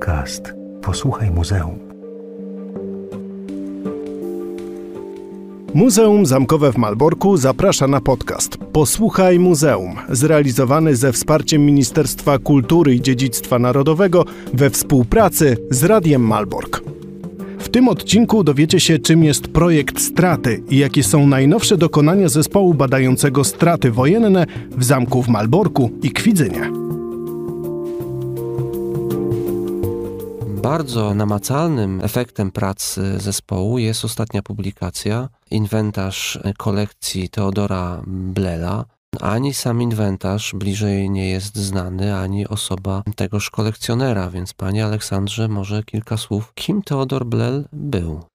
Podcast Posłuchaj Muzeum. Muzeum Zamkowe w Malborku zaprasza na podcast Posłuchaj Muzeum, zrealizowany ze wsparciem Ministerstwa Kultury i Dziedzictwa Narodowego we współpracy z Radiem Malbork. W tym odcinku dowiecie się, czym jest projekt Straty i jakie są najnowsze dokonania zespołu badającego straty wojenne w zamku w Malborku i Kwidzynie. Bardzo namacalnym efektem pracy zespołu jest ostatnia publikacja, inwentarz kolekcji Teodora Blela. Ani sam inwentarz bliżej nie jest znany, ani osoba tegoż kolekcjonera, więc panie Aleksandrze, może kilka słów, kim Teodor Blel był?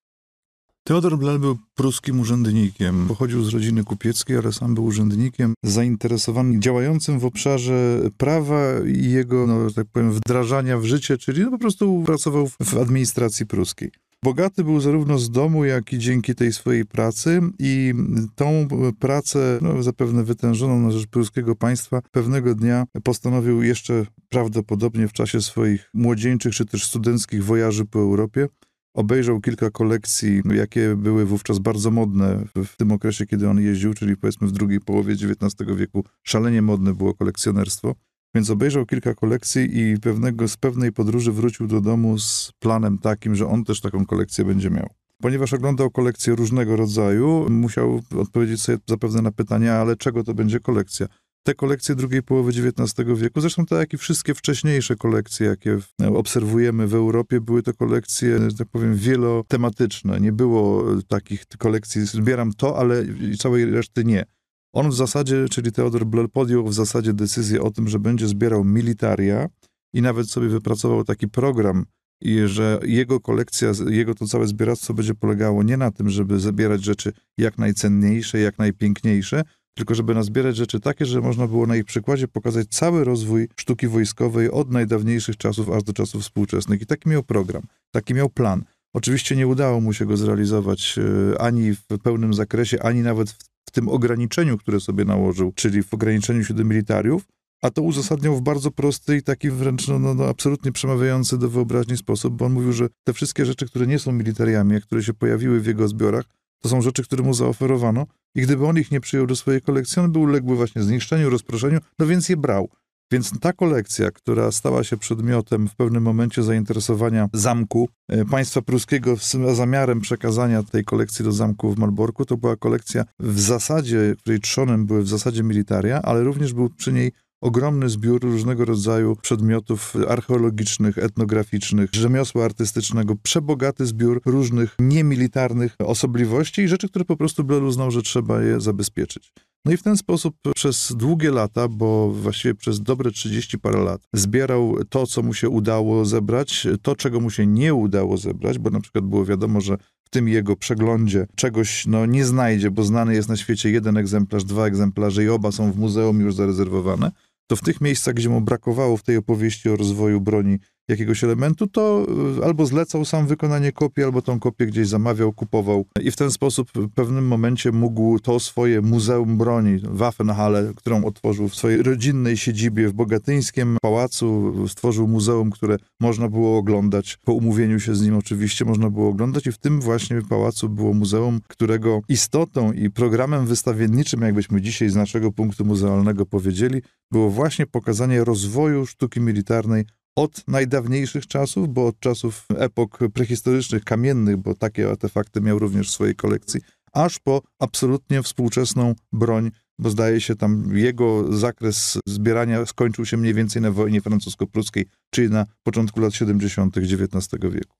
Teodor Blel był pruskim urzędnikiem. Pochodził z rodziny kupieckiej, ale sam był urzędnikiem zainteresowanym, działającym w obszarze prawa i jego, no, tak powiem, wdrażania w życie, czyli no, po prostu pracował w administracji pruskiej. Bogaty był zarówno z domu, jak i dzięki tej swojej pracy i tą pracę, no, zapewne wytężoną na rzecz pruskiego państwa, pewnego dnia postanowił jeszcze prawdopodobnie w czasie swoich młodzieńczych czy też studenckich wojaży po Europie obejrzał kilka kolekcji, jakie były wówczas bardzo modne w tym okresie, kiedy on jeździł, czyli powiedzmy w drugiej połowie XIX wieku. Szalenie modne było kolekcjonerstwo. Więc obejrzał kilka kolekcji i pewnego, z pewnej podróży wrócił do domu z planem takim, że on też taką kolekcję będzie miał. Ponieważ oglądał kolekcje różnego rodzaju, musiał odpowiedzieć sobie zapewne na pytanie, ale czego to będzie kolekcja? Te kolekcje drugiej połowy XIX wieku, zresztą tak jak i wszystkie wcześniejsze kolekcje, jakie obserwujemy w Europie, były to kolekcje, że tak powiem, wielotematyczne. Nie było takich kolekcji, zbieram to, ale całej reszty nie. On w zasadzie, czyli Theodor Blel, podjął w zasadzie decyzję o tym, że będzie zbierał militaria i nawet sobie wypracował taki program, i że jego kolekcja, jego to całe zbieractwo będzie polegało nie na tym, żeby zabierać rzeczy jak najcenniejsze, jak najpiękniejsze, tylko żeby nazbierać rzeczy takie, że można było na ich przykładzie pokazać cały rozwój sztuki wojskowej od najdawniejszych czasów aż do czasów współczesnych. I taki miał program, taki miał plan. Oczywiście nie udało mu się go zrealizować e, ani w pełnym zakresie, ani nawet w, tym ograniczeniu, które sobie nałożył, czyli w ograniczeniu do militariów, a to uzasadniał w bardzo prosty i taki wręcz no, no, no, absolutnie przemawiający do wyobraźni sposób, bo on mówił, że te wszystkie rzeczy, które nie są militariami, a które się pojawiły w jego zbiorach, to są rzeczy, które mu zaoferowano i gdyby on ich nie przyjął do swojej kolekcji, on był uległy właśnie zniszczeniu, rozproszeniu, no więc je brał. Więc ta kolekcja, która stała się przedmiotem w pewnym momencie zainteresowania zamku e, państwa pruskiego z zamiarem przekazania tej kolekcji do zamku w Malborku, to była kolekcja w zasadzie, której trzonem były w zasadzie militaria, ale również był przy niej ogromny zbiór różnego rodzaju przedmiotów archeologicznych, etnograficznych, rzemiosła artystycznego, przebogaty zbiór różnych niemilitarnych osobliwości i rzeczy, które po prostu Blel uznał, że trzeba je zabezpieczyć. No i w ten sposób przez długie lata, bo właściwie przez dobre 30 parę lat, zbierał to, co mu się udało zebrać, to, czego mu się nie udało zebrać, bo na przykład było wiadomo, że w tym jego przeglądzie czegoś no, nie znajdzie, bo znany jest na świecie jeden egzemplarz, dwa egzemplarze i oba są w muzeum już zarezerwowane to w tych miejscach, gdzie mu brakowało w tej opowieści o rozwoju broni jakiegoś elementu, to e, albo zlecał sam wykonanie kopii, albo tą kopię gdzieś zamawiał, kupował. I w ten sposób w pewnym momencie mógł to swoje Muzeum Broni, Waffenhalle, którą otworzył w swojej rodzinnej siedzibie w Bogatyńskim pałacu, stworzył muzeum, które można było oglądać, po umówieniu się z nim oczywiście można było oglądać i w tym właśnie pałacu było muzeum, którego istotą i programem wystawienniczym, jakbyśmy dzisiaj z naszego punktu muzealnego powiedzieli, było właśnie pokazanie rozwoju sztuki militarnej od najdawniejszych czasów, bo od czasów epok prehistorycznych, kamiennych, bo takie artefakty miał również w swojej kolekcji, aż po absolutnie współczesną broń, bo zdaje się tam jego zakres zbierania skończył się mniej więcej na wojnie francusko-pruskiej, czyli na początku lat 70. XIX wieku.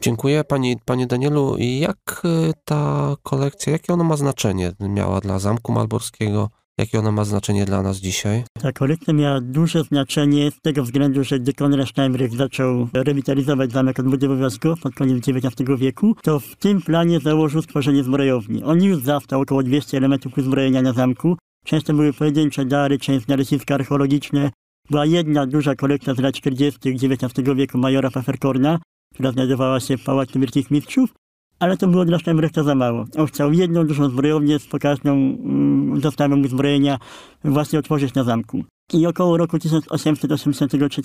Dziękuję Pani, Panie Danielu. Jak y, ta kolekcja, jakie ona ma znaczenie miała dla Zamku Malborskiego? Jakie ona ma znaczenie dla nas dzisiaj? Ta kolekcja miała duże znaczenie z tego względu, że gdy Konrad Steinbrück zaczął rewitalizować zamek odbudowywacz go pod koniec XIX wieku, to w tym planie założył stworzenie zbrojowni. On już zastał około 200 elementów uzbrojenia na zamku. Często były pojedyncze dary, często znaleziska archeologiczne. Była jedna duża kolekcja z lat 40. XIX wieku majora Pfefferkorna, która znajdowała się w Pałacu Wielkich Mistrzów, ale to było dla Steinbrechta za mało. On chciał jedną dużą zbrojownię z pokaźną mm, dostawą uzbrojenia właśnie otworzyć na zamku. i około roku 1883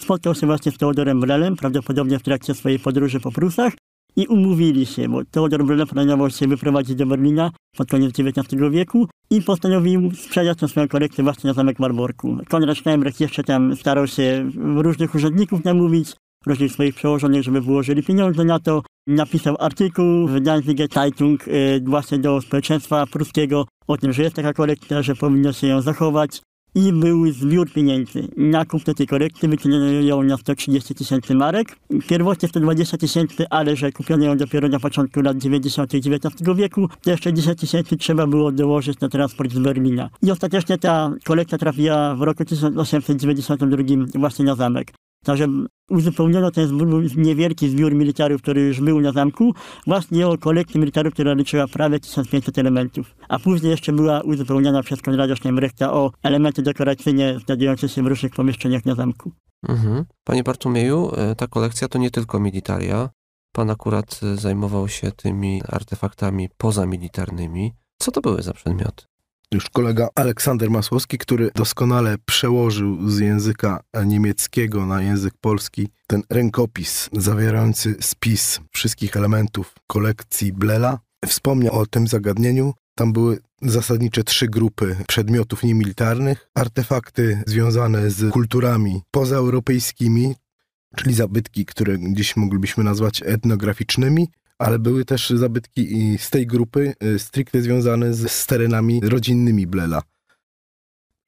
spotkał się właśnie z Teodorem Brelem, prawdopodobnie w trakcie swojej podróży po Prusach i umówili się, bo Teodor Brele planował się wyprowadzić do Berlina pod koniec XIX wieku i postanowił sprzedać tę swoją kolekcję właśnie na zamek Marborku. Konrad Steinbrecht jeszcze tam starał się różnych urzędników namówić, różnych swoich przełożonych, żeby wyłożyli pieniądze na to. Napisał artykuł w Danziger Zeitung y, właśnie do społeczeństwa pruskiego o tym, że jest taka kolekcja, że powinno się ją zachować. I był zbiór pieniędzy. Na kupno tej kolekcji wyceniono ją na 130 tysięcy marek. Pierwotnie 120 tysięcy, ale że kupiono ją dopiero na początku lat 90. XIX wieku, to jeszcze 10 tysięcy trzeba było dołożyć na transport z Berlina. I ostatecznie ta kolekcja trafiła w roku 1892 właśnie na zamek. Także uzupełniono ten niewielki zbiór militarów, który już był na zamku, właśnie o kolekcję militarów, która liczyła prawie 1500 elementów. A później jeszcze była uzupełniona przez Konrada Steinbrechta o elementy dekoracyjne znajdujące się w różnych pomieszczeniach na zamku. Mhm. Panie Bartłomieju, e, ta kolekcja to nie tylko militaria. Pan akurat e, zajmował się tymi artefaktami pozamilitarnymi. Co to były za przedmioty? Już kolega Aleksander Masłowski, który doskonale przełożył z języka niemieckiego na język polski ten rękopis zawierający spis wszystkich elementów kolekcji Blela. Wspomniał o tym zagadnieniu. Tam były zasadnicze trzy grupy przedmiotów niemilitarnych, artefakty związane z kulturami pozaeuropejskimi, czyli zabytki, które dziś moglibyśmy nazwać etnograficznymi, ale były też zabytki z tej grupy y, stricte związane z, z terenami rodzinnymi Blela.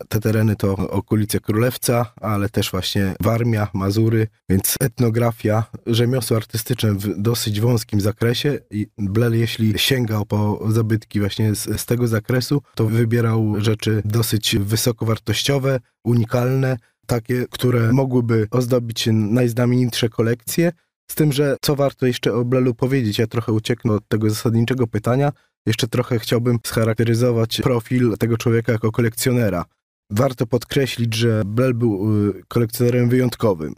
Te tereny to okolice Królewca, ale też właśnie Warmia, Mazury, więc etnografia, rzemiosło artystyczne w dosyć wąskim zakresie i Blel, jeśli sięgał po zabytki właśnie z, z tego zakresu, to wybierał rzeczy dosyć wysokowartościowe, unikalne, takie, które mogłyby ozdobić najznamienitsze kolekcje, z tym, że co warto jeszcze o Blelu powiedzieć, ja trochę ucieknę od tego zasadniczego pytania. Jeszcze trochę chciałbym scharakteryzować profil tego człowieka jako kolekcjonera. Warto podkreślić, że Blel był y, kolekcjonerem wyjątkowym.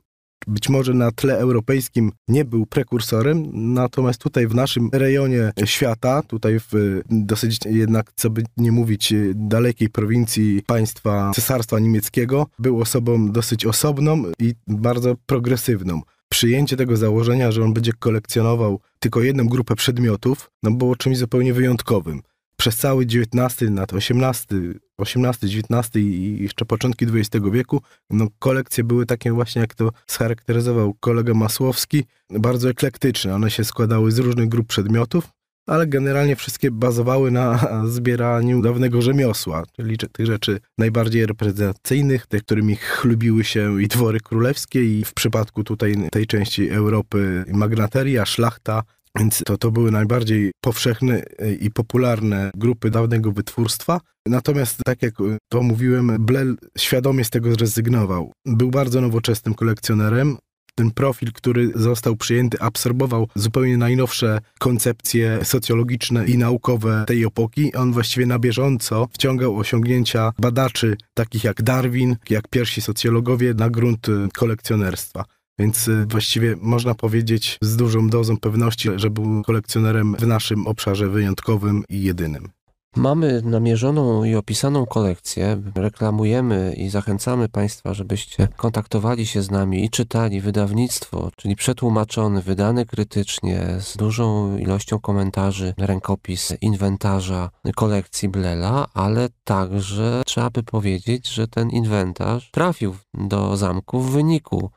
Być może na tle europejskim nie był prekursorem, natomiast tutaj w naszym rejonie świata, tutaj w dosyć jednak, co by nie mówić, dalekiej prowincji państwa cesarstwa niemieckiego, był osobą dosyć osobną i bardzo progresywną przyjęcie tego założenia, że on będzie kolekcjonował tylko jedną grupę przedmiotów, no było czymś zupełnie wyjątkowym. Przez cały XIX, nawet XVIII, XVIII, XIX i jeszcze początki XX wieku, no kolekcje były takie właśnie, jak to scharakteryzował kolega Masłowski, bardzo eklektyczne. One się składały z różnych grup przedmiotów, ale generalnie wszystkie bazowały na zbieraniu dawnego rzemiosła, czyli tych rzeczy najbardziej reprezentacyjnych, tych, którymi chlubiły się i dwory królewskie i w przypadku tutaj tej części Europy magnateria, szlachta, więc to, to były najbardziej powszechne i popularne grupy dawnego wytwórstwa. Natomiast, tak jak to mówiłem, Blel świadomie z tego zrezygnował. Był bardzo nowoczesnym kolekcjonerem, ten profil, który został przyjęty, absorbował zupełnie najnowsze koncepcje socjologiczne i naukowe tej epoki. On właściwie na bieżąco wciągał osiągnięcia badaczy, takich jak Darwin, jak pierwsi socjologowie, na grunt kolekcjonerstwa. Więc y, właściwie można powiedzieć z dużą dozą pewności, że był kolekcjonerem w naszym obszarze wyjątkowym i jedynym. Mamy namierzoną i opisaną kolekcję. Reklamujemy i zachęcamy Państwa, żebyście kontaktowali się z nami i czytali wydawnictwo, czyli przetłumaczony, wydany krytycznie, z dużą ilością komentarzy, rękopis inwentarza kolekcji Blela, ale także trzeba by powiedzieć, że ten inwentarz trafił do zamku w wyniku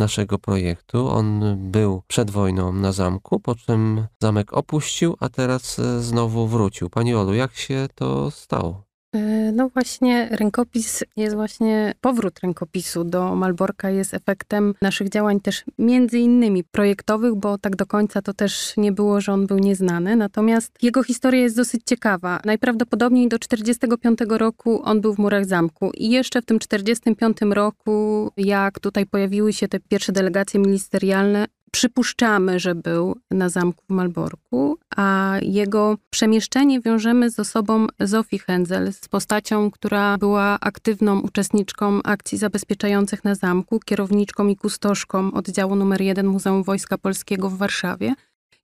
naszego projektu. On był przed wojną na zamku, po czym zamek opuścił, a teraz e, znowu wrócił. Pani Olu, jak się to stało? E, no właśnie, rękopis jest właśnie, powrót rękopisu do Malborka jest efektem naszych działań też między innymi projektowych, bo tak do końca to też nie było, że on był nieznany. Natomiast jego historia jest dosyć ciekawa. Najprawdopodobniej do 45 roku on był w murach zamku i jeszcze w tym 45 roku, jak tutaj pojawiły się te pierwsze delegacje ministerialne, Przypuszczamy, że był na zamku w Malborku, a jego przemieszczenie wiążemy z osobą Zofii Henzel, z postacią, która była aktywną uczestniczką akcji zabezpieczających na zamku, kierowniczką i kustoszką oddziału numer 1 Muzeum Wojska Polskiego w Warszawie.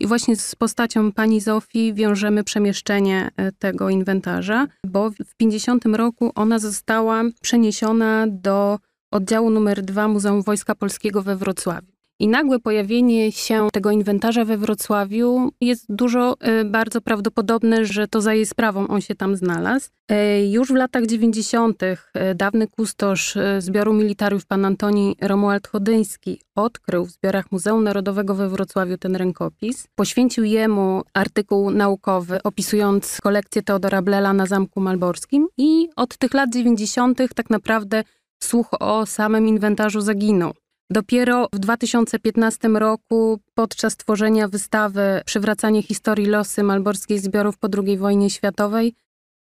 I właśnie z postacią pani Zofii wiążemy przemieszczenie e, tego inwentarza, bo w 50 roku ona została przeniesiona do oddziału numer 2 Muzeum Wojska Polskiego we Wrocławiu. I nagłe pojawienie się tego inwentarza we Wrocławiu jest dużo y, bardzo prawdopodobne, że to za jej sprawą on się tam znalazł. Y, już w latach 90. Y, dawny kustosz zbioru militariów pan Antoni Romuald Chodyński odkrył w zbiorach Muzeum Narodowego we Wrocławiu ten rękopis. Poświęcił jemu artykuł naukowy opisując kolekcję Teodora Blela na Zamku Malborskim i od tych lat 90. tak naprawdę słuch o samym inwentarzu zaginął. Dopiero w 2015 roku, podczas tworzenia wystawy Przywracanie historii losy malborskich zbiorów po II wojnie światowej,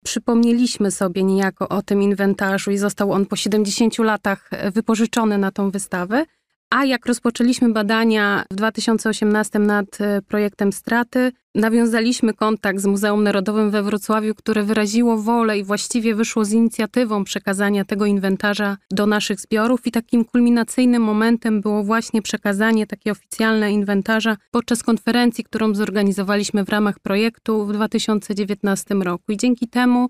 przypomnieliśmy sobie niejako o tym inwentarzu i został on po 70 latach wypożyczony na tą wystawę. A jak rozpoczęliśmy badania w 2018 nad e, projektem Straty, nawiązaliśmy kontakt z Muzeum Narodowym we Wrocławiu, które wyraziło wolę i właściwie wyszło z inicjatywą przekazania tego inwentarza do naszych zbiorów. I takim kulminacyjnym momentem było właśnie przekazanie takie oficjalne inwentarza podczas konferencji, którą zorganizowaliśmy w ramach projektu w 2019 roku. I dzięki temu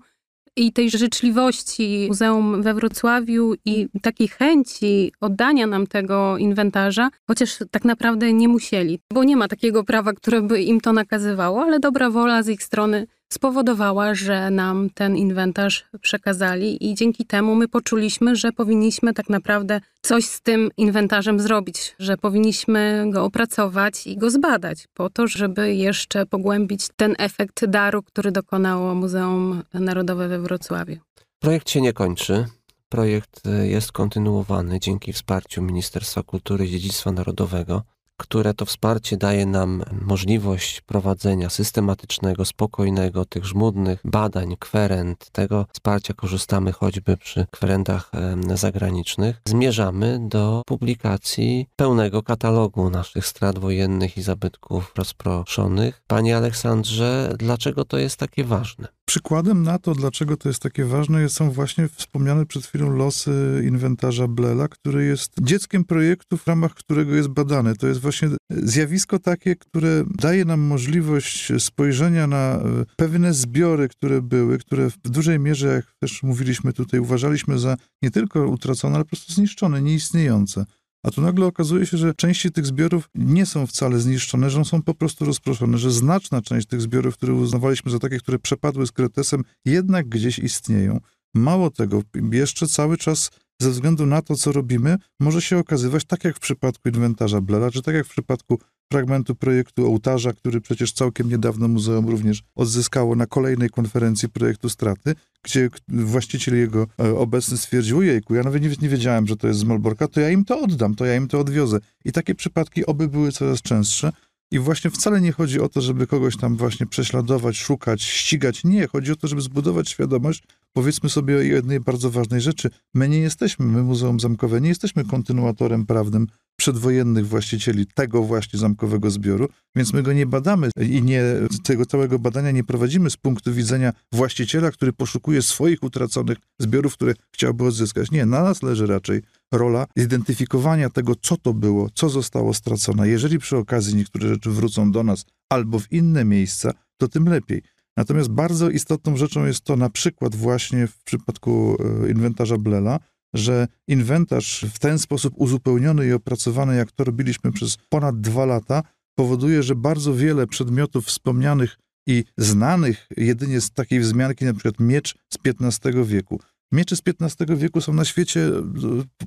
i tej życzliwości Muzeum we Wrocławiu i takiej chęci oddania nam tego inwentarza, chociaż tak naprawdę nie musieli, bo nie ma takiego prawa, które by im to nakazywało, ale dobra wola z ich strony spowodowała, że nam ten inwentarz przekazali i dzięki temu my poczuliśmy, że powinniśmy tak naprawdę coś z tym inwentarzem zrobić, że powinniśmy go opracować i go zbadać po to, żeby jeszcze pogłębić ten efekt daru, który dokonało Muzeum Narodowe we Wrocławiu. Projekt się nie kończy. Projekt jest kontynuowany dzięki wsparciu Ministerstwa Kultury i Dziedzictwa Narodowego które to wsparcie daje nam możliwość prowadzenia systematycznego, spokojnego, tych żmudnych badań, kwerent. Tego wsparcia korzystamy choćby przy kwerentach zagranicznych. Zmierzamy do publikacji pełnego katalogu naszych strat wojennych i zabytków rozproszonych. Panie Aleksandrze, dlaczego to jest takie ważne? Przykładem na to, dlaczego to jest takie ważne, są właśnie wspomniane przed chwilą losy inwentarza Blela, który jest dzieckiem projektu, w ramach którego jest badany. To jest właśnie zjawisko takie, które daje nam możliwość spojrzenia na e, pewne zbiory, które były, które w dużej mierze, jak też mówiliśmy tutaj, uważaliśmy za nie tylko utracone, ale po prostu zniszczone, nieistniejące. A tu nagle okazuje się, że części tych zbiorów nie są wcale zniszczone, że są po prostu rozproszone, że znaczna część tych zbiorów, które uznawaliśmy za takie, które przepadły z kretesem, jednak gdzieś istnieją. Mało tego, jeszcze cały czas ze względu na to, co robimy, może się okazywać, tak jak w przypadku inwentarza Blela, czy tak jak w przypadku fragmentu projektu ołtarza, który przecież całkiem niedawno muzeum również odzyskało na kolejnej konferencji projektu Straty, gdzie właściciel jego e, obecny stwierdził, jejku, ja nawet nie, wiedziałem, że to jest z Malborka, to ja im to oddam, to ja im to odwiozę. I takie przypadki oby były coraz częstsze. I właśnie wcale nie chodzi o to, żeby kogoś tam właśnie prześladować, szukać, ścigać. Nie, chodzi o to, żeby zbudować świadomość. Powiedzmy sobie o jednej bardzo ważnej rzeczy. My nie jesteśmy, my Muzeum Zamkowe, nie jesteśmy kontynuatorem prawnym przedwojennych właścicieli tego właśnie zamkowego zbioru, więc my go nie badamy i nie, tego całego badania nie prowadzimy z punktu widzenia właściciela, który poszukuje swoich utraconych zbiorów, które chciałby odzyskać. Nie, na nas leży raczej rola zidentyfikowania tego, co to było, co zostało stracone. Jeżeli przy okazji niektóre rzeczy wrócą do nas albo w inne miejsca, to tym lepiej. Natomiast bardzo istotną rzeczą jest to na przykład właśnie w przypadku e, inwentarza Blela, że inwentarz w ten sposób uzupełniony i opracowany, jak to robiliśmy przez ponad dwa lata, powoduje, że bardzo wiele przedmiotów wspomnianych i znanych jedynie z takiej wzmianki, na przykład miecz z XV wieku. Miecze z XV wieku są na świecie,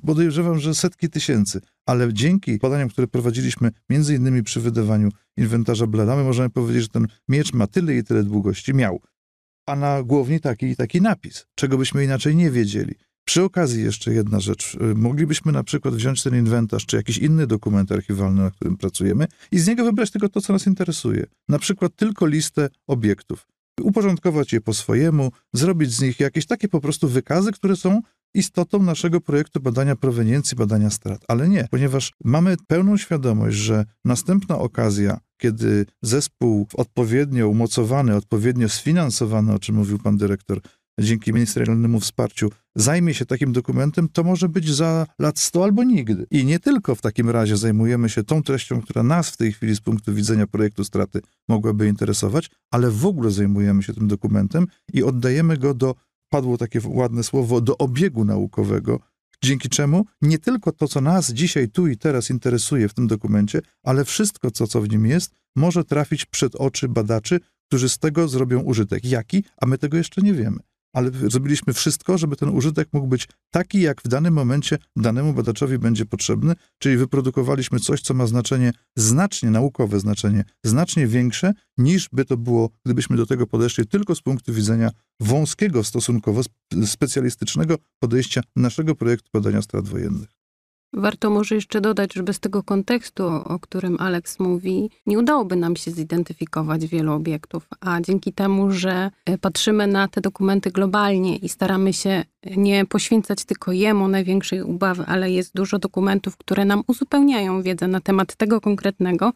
podejrzewam, że setki tysięcy, ale dzięki badaniom, które prowadziliśmy między innymi przy wydawaniu inwentarza Bleda, my możemy powiedzieć, że ten miecz ma tyle i tyle długości, miał. A na głowni taki i taki napis, czego byśmy inaczej nie wiedzieli. Przy okazji jeszcze jedna rzecz. Y, moglibyśmy na przykład wziąć ten inwentarz, czy jakiś inny dokument archiwalny, na którym pracujemy i z niego wybrać tylko to, co nas interesuje. Na przykład tylko listę obiektów. Uporządkować je po swojemu, zrobić z nich jakieś takie po prostu wykazy, które są istotą naszego projektu badania proweniencji, badania strat. Ale nie, ponieważ mamy pełną świadomość, że następna okazja, kiedy zespół odpowiednio umocowany, odpowiednio sfinansowany, o czym mówił pan dyrektor, dzięki ministerialnemu wsparciu zajmie się takim dokumentem, to może być za lat 100 albo nigdy. I nie tylko w takim razie zajmujemy się tą treścią, która nas w tej chwili z punktu widzenia projektu straty mogłaby interesować, ale w ogóle zajmujemy się tym dokumentem i oddajemy go do, padło takie ładne słowo, do obiegu naukowego, dzięki czemu nie tylko to, co nas dzisiaj, tu i teraz interesuje w tym dokumencie, ale wszystko, co, co w nim jest, może trafić przed oczy badaczy, którzy z tego zrobią użytek. Jaki? A my tego jeszcze nie wiemy ale zrobiliśmy wszystko, żeby ten użytek mógł być taki, jak w danym momencie danemu badaczowi będzie potrzebny, czyli wyprodukowaliśmy coś, co ma znaczenie znacznie, naukowe znaczenie, znacznie większe, niż by to było, gdybyśmy do tego podeszli tylko z punktu widzenia wąskiego, stosunkowo specjalistycznego podejścia naszego projektu badania strat wojennych. Warto może jeszcze dodać, że bez tego kontekstu, o którym Alex mówi, nie udałoby nam się zidentyfikować wielu obiektów, a dzięki temu, że e, patrzymy na te dokumenty globalnie i staramy się nie poświęcać tylko jemu największej ubawy, ale jest dużo dokumentów, które nam uzupełniają wiedzę na temat tego konkretnego,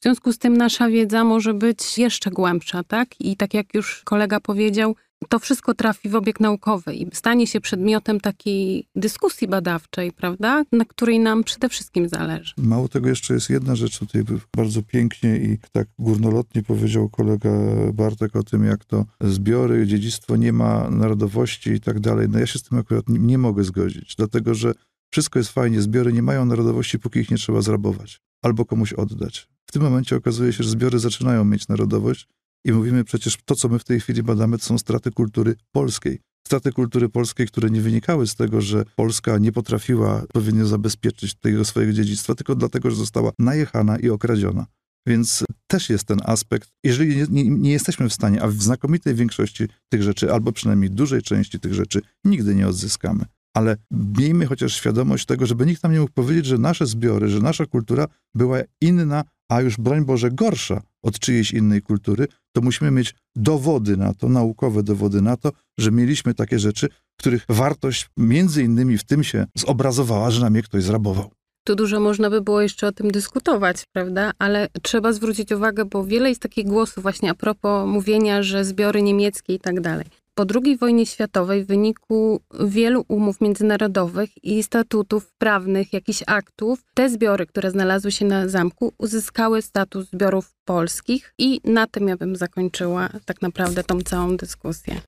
w związku z tym nasza wiedza może być jeszcze głębsza, tak? I tak jak już kolega powiedział, to wszystko trafi w obieg naukowy i stanie się przedmiotem takiej dyskusji badawczej, prawda, na której nam przede wszystkim zależy. Mało tego, jeszcze jest jedna rzecz tutaj bardzo pięknie i tak górnolotnie powiedział kolega Bartek o tym, jak to zbiory, dziedzictwo nie ma narodowości i tak dalej. No ja się z tym akurat nie, nie mogę zgodzić, dlatego że wszystko jest fajnie, zbiory nie mają narodowości, póki ich nie trzeba zrabować albo komuś oddać. W tym momencie okazuje się, że zbiory zaczynają mieć narodowość, i mówimy przecież, to co my w tej chwili badamy, to są straty kultury polskiej. Straty kultury polskiej, które nie wynikały z tego, że Polska nie potrafiła odpowiednio zabezpieczyć tego swojego dziedzictwa, tylko dlatego, że została najechana i okradziona. Więc też jest ten aspekt, jeżeli nie, nie, nie, jesteśmy w stanie, a w znakomitej większości tych rzeczy, albo przynajmniej dużej części tych rzeczy, nigdy nie odzyskamy. Ale miejmy chociaż świadomość tego, żeby nikt nam nie mógł powiedzieć, że nasze zbiory, że nasza kultura była inna a już broń Boże gorsza od czyjejś innej kultury, to musimy mieć dowody na to, naukowe dowody na to, że mieliśmy takie rzeczy, których wartość między innymi w tym się zobrazowała, że nam je ktoś zrabował. Tu dużo można by było jeszcze o tym dyskutować, prawda? Ale trzeba zwrócić uwagę, bo wiele jest takich głosów właśnie a propos mówienia, że zbiory niemieckie i tak dalej. Po II wojnie światowej w wyniku wielu umów międzynarodowych i statutów prawnych, jakichś aktów, te zbiory, które znalazły się na zamku, uzyskały status zbiorów polskich i na tym ja bym zakończyła tak naprawdę tą całą dyskusję.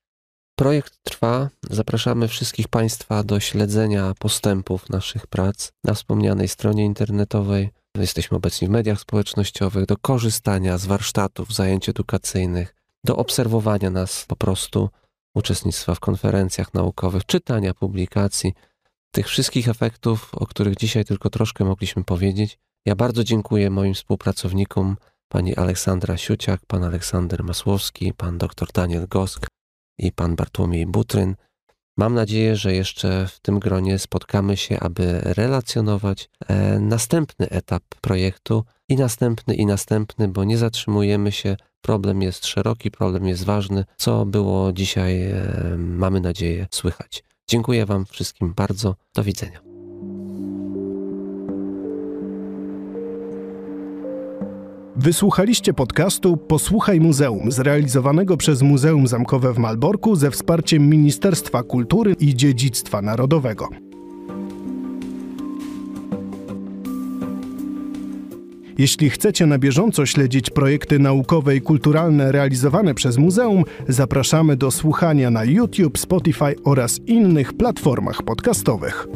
Projekt trwa. Zapraszamy wszystkich Państwa do śledzenia postępów naszych prac na wspomnianej stronie internetowej. Jesteśmy obecni w mediach społecznościowych, do korzystania z warsztatów, zajęć edukacyjnych, do obserwowania nas po prostu uczestnictwa w konferencjach naukowych, czytania publikacji, tych wszystkich efektów, o których dzisiaj tylko troszkę mogliśmy powiedzieć. Ja bardzo dziękuję moim współpracownikom, pani Aleksandra Siuciak, pan Aleksander Masłowski, pan dr Daniel Gosk i pan Bartłomiej Butryn. Mam nadzieję, że jeszcze w tym gronie spotkamy się, aby relacjonować e, następny etap projektu i następny, i następny, bo nie zatrzymujemy się Problem jest szeroki, problem jest ważny, co było dzisiaj, e, mamy nadzieję, słychać. Dziękuję Wam wszystkim bardzo. Do widzenia. Wysłuchaliście podcastu Posłuchaj Muzeum, zrealizowanego przez Muzeum Zamkowe w Malborku ze wsparciem Ministerstwa Kultury i Dziedzictwa Narodowego. Jeśli chcecie na bieżąco śledzić projekty naukowe i kulturalne realizowane przez muzeum, zapraszamy do słuchania na YouTube, Spotify oraz innych platformach podcastowych.